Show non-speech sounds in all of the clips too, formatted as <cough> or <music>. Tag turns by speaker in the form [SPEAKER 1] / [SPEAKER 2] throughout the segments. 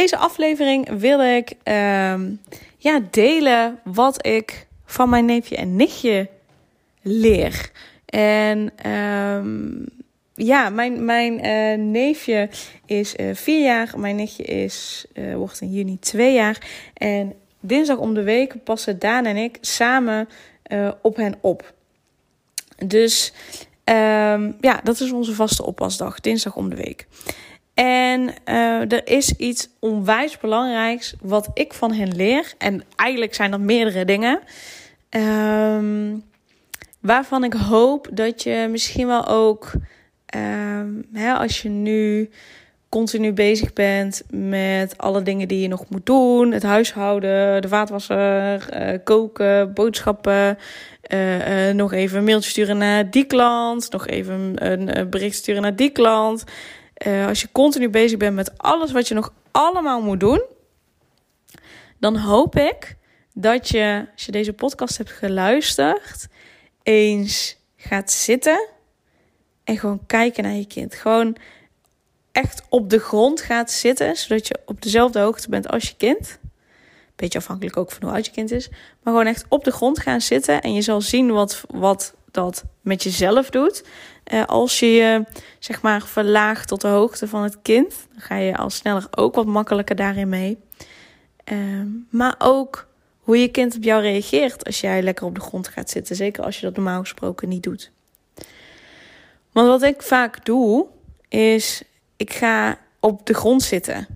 [SPEAKER 1] Deze aflevering wil ik ehm, ja, delen wat ik van mijn neefje en nichtje leer. En ehm, ja, mijn, mijn uh, neefje is uh, vier jaar. Mijn nichtje is, uh, wordt in juni twee jaar. En dinsdag om de week passen Daan en ik samen op hen op. Dus um, ja, dat is onze vaste oppasdag, dinsdag om de week. En uh, er is iets onwijs belangrijks wat ik van hen leer. En eigenlijk zijn dat meerdere dingen. Um, waarvan ik hoop dat je misschien wel ook, um, hè, als je nu continu bezig bent met alle dingen die je nog moet doen: het huishouden, de vaatwasser, uh, koken, boodschappen. Uh, nog even een mailtje sturen naar die klant. Nog even een bericht sturen naar die klant. Uh, als je continu bezig bent met alles wat je nog allemaal moet doen, dan hoop ik dat je, als je deze podcast hebt geluisterd, eens gaat zitten en gewoon kijken naar je kind. Gewoon echt op de grond gaat zitten, zodat je op dezelfde hoogte bent als je kind. Beetje afhankelijk ook van hoe oud je kind is. Maar gewoon echt op de grond gaan zitten en je zal zien wat, wat dat met jezelf doet. Uh, als je je zeg maar verlaagt tot de hoogte van het kind, dan ga je al sneller ook wat makkelijker daarin mee. Uh, maar ook hoe je kind op jou reageert als jij lekker op de grond gaat zitten. Zeker als je dat normaal gesproken niet doet. Want wat ik vaak doe, is ik ga op de grond zitten.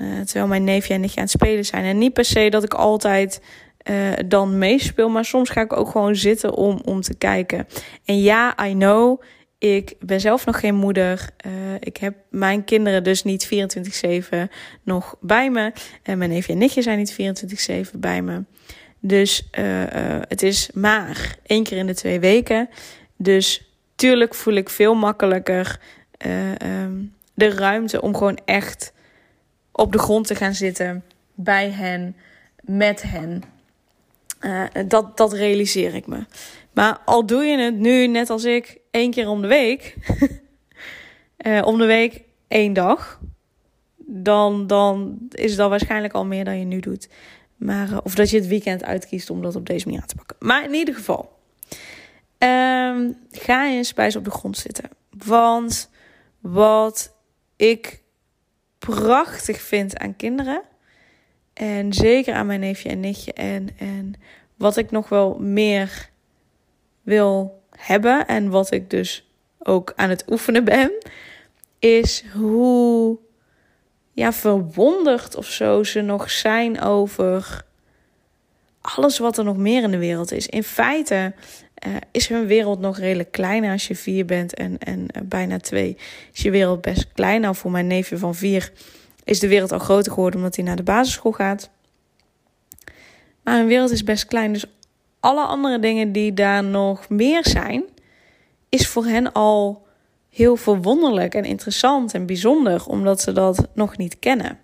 [SPEAKER 1] Uh, terwijl mijn neefje en nichtje aan het spelen zijn. En niet per se dat ik altijd uh, dan meespeel. Maar soms ga ik ook gewoon zitten om, om te kijken. En ja, I know. Ik ben zelf nog geen moeder. Uh, ik heb mijn kinderen dus niet 24-7 nog bij me. En mijn neefje en nichtje zijn niet 24-7 bij me. Dus uh, het is maar één keer in de twee weken. Dus tuurlijk voel ik veel makkelijker um, de ruimte om gewoon echt op de grond te gaan zitten. Bij hen, met hen. Dat, dat realiseer ik me. Maar al doe je het nu, net als ik, één keer om de week. uh, <laughs> om de week één dag. Dan, dan is dat waarschijnlijk al meer dan je nu doet. Maar, uh, of dat je het weekend uitkiest om dat op deze manier aan te pakken. Maar in ieder geval. Um, ga eens ze op de grond zitten. Want wat ik prachtig vind aan kinderen en zeker aan mijn neefje en nichtje. En, en wat ik nog wel meer wil hebben. En wat ik dus ook aan het oefenen ben. Is hoe ja, verwonderd of zo ze nog zijn over alles wat er nog meer in de wereld is. In feite uh, is hun wereld nog redelijk klein als je vier bent en, en uh, bijna twee. Is je wereld best klein. Nou, voor mijn neefje van vier is de wereld al groter geworden omdat hij naar de basisschool gaat. Maar een wereld is best klein. Dus alle andere dingen die daar nog meer zijn, is voor hen al heel verwonderlijk en interessant en bijzonder, omdat ze dat nog niet kennen.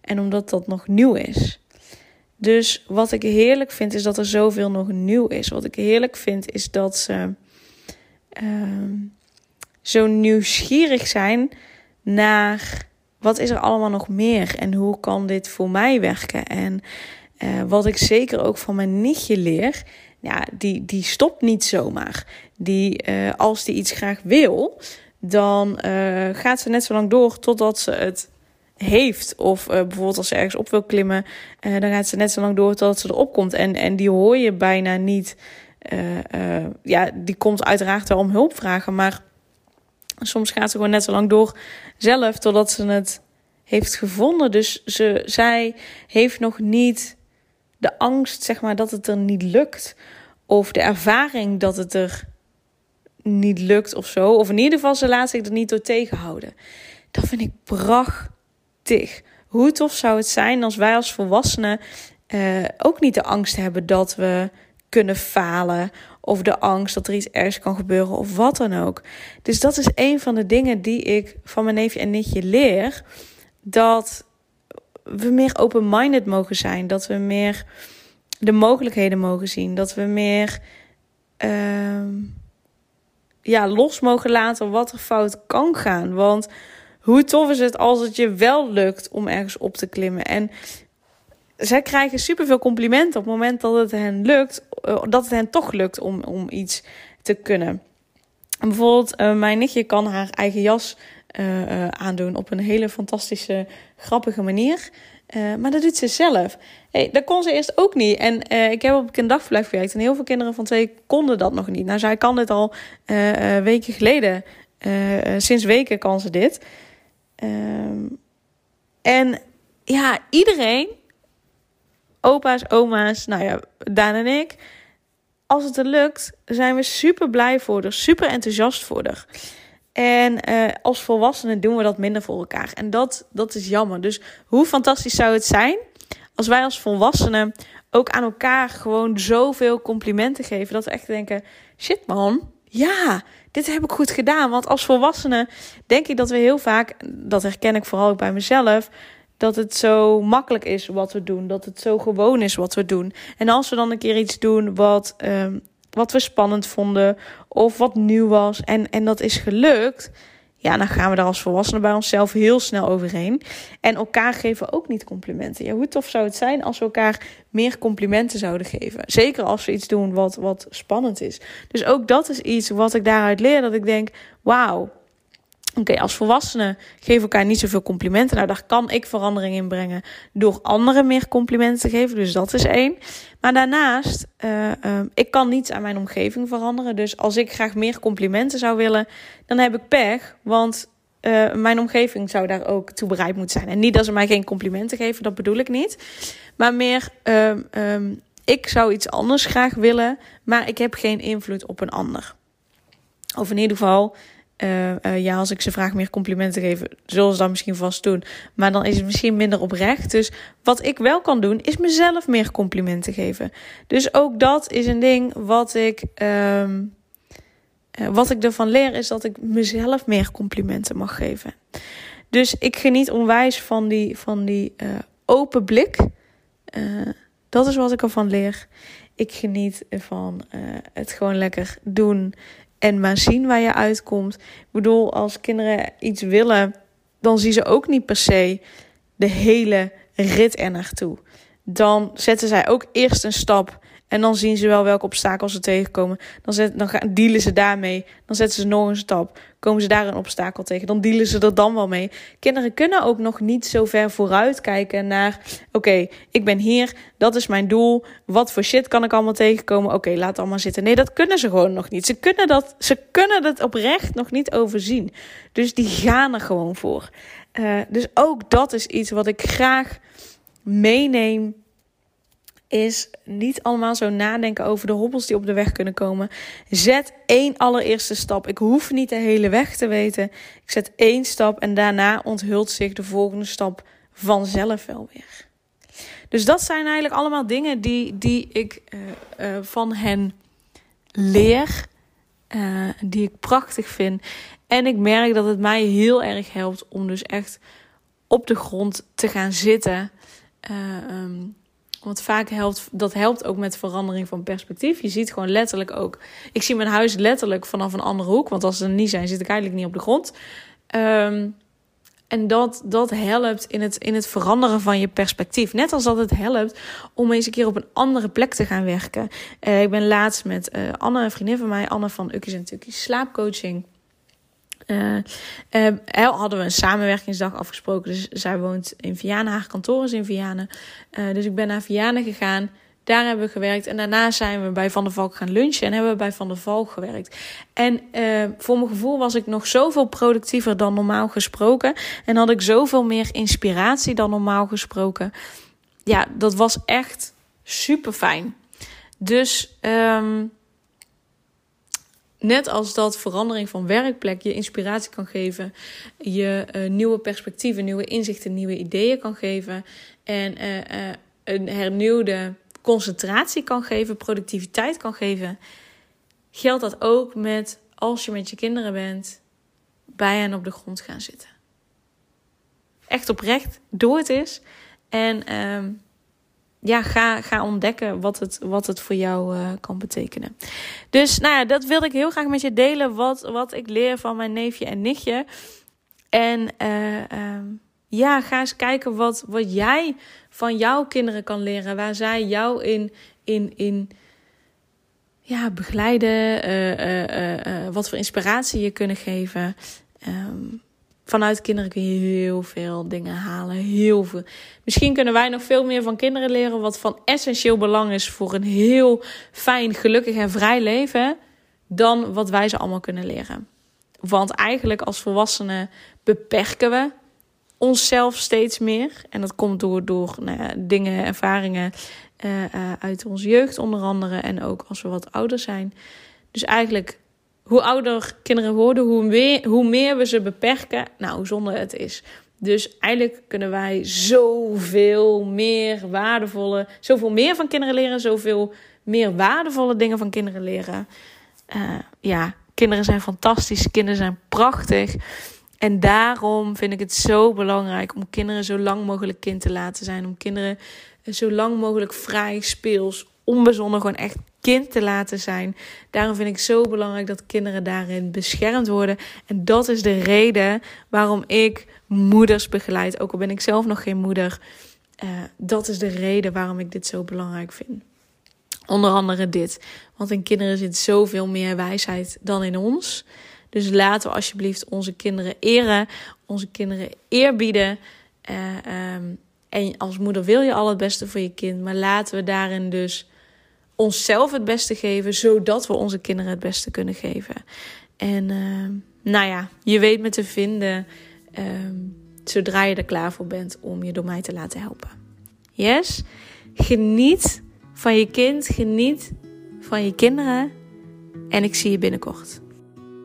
[SPEAKER 1] En omdat dat nog nieuw is. Dus wat ik heerlijk vind, is dat er zoveel nog nieuw is. Wat ik heerlijk vind, is dat ze uh, zo nieuwsgierig zijn naar wat is er allemaal nog meer en hoe kan dit voor mij werken? En uh, wat ik zeker ook van mijn nichtje leer, ja, die, die stopt niet zomaar. Die, uh, als die iets graag wil, dan uh, gaat ze net zo lang door totdat ze het heeft. Of bijvoorbeeld als ze ergens op wil klimmen, dan gaat ze net zo lang door totdat ze erop komt. En, en die hoor je bijna niet. ja, die komt uiteraard wel om hulp vragen, maar soms gaat ze gewoon net zo lang door zelf totdat ze het heeft gevonden. Dus ze, zij heeft nog niet de angst, zeg maar, dat het er niet lukt. Of de ervaring dat het er niet lukt of zo. Of in ieder geval, ze laat zich er niet door tegenhouden. Dat vind ik prachtig. hoe tof zou het zijn als wij als volwassenen ook niet de angst hebben dat we kunnen falen of de angst dat er iets ergs kan gebeuren of wat dan ook. Dus dat is een van de dingen die ik van mijn neefje en nichtje leer. Dat we meer open-minded mogen zijn. Dat we meer de mogelijkheden mogen zien. Dat we meer uh, ja, los mogen laten wat er fout kan gaan. Want hoe tof is het als het je wel lukt om ergens op te klimmen? En zij krijgen superveel complimenten op het moment dat het hen lukt, eh, dat het hen toch lukt om, om iets te kunnen. bijvoorbeeld, uh, mijn nichtje kan haar eigen jas uh, aandoen op een hele fantastische, grappige manier. maar dat doet ze zelf. Hey, dat kon ze eerst ook niet. En ik heb op een dagverblijf gewerkt en heel veel kinderen van twee konden dat nog niet. Nou, zij kan dit al weken geleden. sinds weken kan ze dit. Ehm, en ja, iedereen opa's, oma's, nou ja, Daan en ik. Als het er lukt, zijn we super blij voor haar, super enthousiast voor haar. En uh, als volwassenen doen we dat minder voor elkaar. En dat, dat is jammer. Dus hoe fantastisch zou het zijn als wij als volwassenen ook aan elkaar gewoon zoveel complimenten geven. Dat we echt denken: shit man, ja, dit heb ik goed gedaan. Want als volwassenen denk ik dat we heel vaak, dat herken ik vooral ook bij mezelf, dat het zo makkelijk is wat we doen. Dat het zo gewoon is wat we doen. En als we dan een keer iets doen wat, um, wat we spannend vonden of wat nieuw was en, en dat is gelukt. Ja, dan gaan we daar als volwassenen bij onszelf heel snel overheen. En elkaar geven ook niet complimenten. Ja, hoe tof zou het zijn als we elkaar meer complimenten zouden geven? Zeker als we iets doen wat, wat spannend is. Dus ook dat is iets wat ik daaruit leer. Dat ik denk, wauw, Oké, als volwassenen geven elkaar niet zoveel complimenten. Nou, daar kan ik verandering in brengen door anderen meer complimenten te geven. Dus dat is één. Maar daarnaast, uh, uh, ik kan niets aan mijn omgeving veranderen. Dus als ik graag meer complimenten zou willen, dan heb ik pech. Want uh, mijn omgeving zou daar ook toe bereid moeten zijn. En niet dat ze mij geen complimenten geven, dat bedoel ik niet. Maar meer, um, ik zou iets anders graag willen, maar ik heb geen invloed op een ander. Of in ieder geval, uh, uh, ja, als ik ze vraag meer complimenten te geven, zullen ze dat misschien vast doen. Maar dan is het misschien minder oprecht. Dus wat ik wel kan doen, is mezelf meer complimenten geven. Dus ook dat is een ding wat ik, uh, wat ik ervan leer, is dat ik mezelf meer complimenten mag geven. Dus ik geniet onwijs van die, van die open blik. dat is wat ik ervan leer. Ik geniet van het gewoon lekker doen en maar zien waar je uitkomt. Ik bedoel, als kinderen iets willen, dan zien ze ook niet per se de hele rit er naartoe. Dan zetten zij ook eerst een stap en dan zien ze wel welke obstakels ze tegenkomen. Dan, dan gaan, dealen ze daarmee. Dan zetten ze nog een stap. Komen ze daar een obstakel tegen. Dan dealen ze er dan wel mee. Kinderen kunnen ook nog niet zo ver vooruit kijken naar... Oké, ik ben hier. Dat is mijn doel. Wat voor shit kan ik allemaal tegenkomen? Oké, laat allemaal zitten. Nee, dat kunnen ze gewoon nog niet. Ze kunnen, dat, ze kunnen dat oprecht nog niet overzien. Dus die gaan er gewoon voor. Uh, dus ook dat is iets wat ik graag meeneem is niet allemaal zo nadenken over de hobbels die op de weg kunnen komen. Zet één allereerste stap. Ik hoef niet de hele weg te weten. Ik zet één stap en daarna onthult zich de volgende stap vanzelf wel weer. Dus dat zijn eigenlijk allemaal dingen die, die ik uh, uh, van hen leer. Uh, die ik prachtig vind. En ik merk dat het mij heel erg helpt om dus echt op de grond te gaan zitten. Um, want vaak helpt dat helpt ook met verandering van perspectief. Je ziet gewoon letterlijk ook. Ik zie mijn huis letterlijk vanaf een andere hoek. Want als ze er niet zijn, zit ik eigenlijk niet op de grond. Um, en dat, dat helpt in het, in het veranderen van je perspectief. Net als dat het helpt om eens een keer op een andere plek te gaan werken. Uh, ik ben laatst met uh, Anne, een vriendin van mij, Anne van Ukkies en Tukkies Slaapcoaching uh, hadden we een samenwerkingsdag afgesproken. Dus zij woont in Vianen, haar kantoor is in Vianen. Dus ik ben naar Vianen gegaan. Daar hebben we gewerkt. En daarna zijn we bij Van der Valk gaan lunchen. En hebben we bij Van der Valk gewerkt. En voor mijn gevoel was ik nog zoveel productiever dan normaal gesproken. En had ik zoveel meer inspiratie dan normaal gesproken. Ja, dat was echt super fijn. Dus um, net als dat verandering van werkplek je inspiratie kan geven, je uh, nieuwe perspectieven, nieuwe inzichten, nieuwe ideeën kan geven en uh, uh, een hernieuwde concentratie kan geven, productiviteit kan geven, geldt dat ook met als je met je kinderen bent, bij hen op de grond gaan zitten. Echt oprecht, doe het eens. En ehm, ja, ga, ga ontdekken wat het, wat het voor jou uh, kan betekenen. Dus nou ja, dat wilde ik heel graag met je delen. Wat, wat ik leer van mijn neefje en nichtje. En uh, uh, ja, ga eens kijken wat, wat jij van jouw kinderen kan leren. Waar zij jou in, in, in ja, begeleiden. Eh, wat voor inspiratie je kunnen geven. Um, vanuit kinderen kun je heel veel dingen halen. Heel veel. Misschien kunnen wij nog veel meer van kinderen leren. Wat van essentieel belang is voor een heel fijn, gelukkig en vrij leven. Dan wat wij ze allemaal kunnen leren. Want eigenlijk als volwassenen beperken we onszelf steeds meer. En dat komt door, door nou ja, dingen, ervaringen uh, uh, uit onze jeugd onder andere. En ook als we wat ouder zijn. Dus eigenlijk hoe ouder kinderen worden, hoe meer, hoe meer we ze beperken, nou, hoe zonde het is. Dus eigenlijk kunnen wij zoveel meer waardevolle, zoveel meer van kinderen leren, zoveel meer waardevolle dingen van kinderen leren. Uh, ja, kinderen zijn fantastisch, kinderen zijn prachtig. En daarom vind ik het zo belangrijk om kinderen zo lang mogelijk kind te laten zijn. Om kinderen zo lang mogelijk vrij, speels, onbezonnen, gewoon echt kind te laten zijn. Daarom vind ik zo belangrijk dat kinderen daarin beschermd worden. En dat is de reden waarom ik moeders begeleid. Ook al ben ik zelf nog geen moeder. Uh, dat is de reden waarom ik dit zo belangrijk vind. Onder andere dit. Want in kinderen zit zoveel meer wijsheid dan in ons. Dus laten we alsjeblieft onze kinderen eren, onze kinderen eerbieden. Uh, en als moeder wil je al het beste voor je kind, maar laten we daarin dus onszelf het beste geven, zodat we onze kinderen het beste kunnen geven. En uh, nou ja, je weet me te vinden uh, zodra je er klaar voor bent om je door mij te laten helpen. Yes? Geniet van je kind, geniet van je kinderen en ik zie je binnenkort.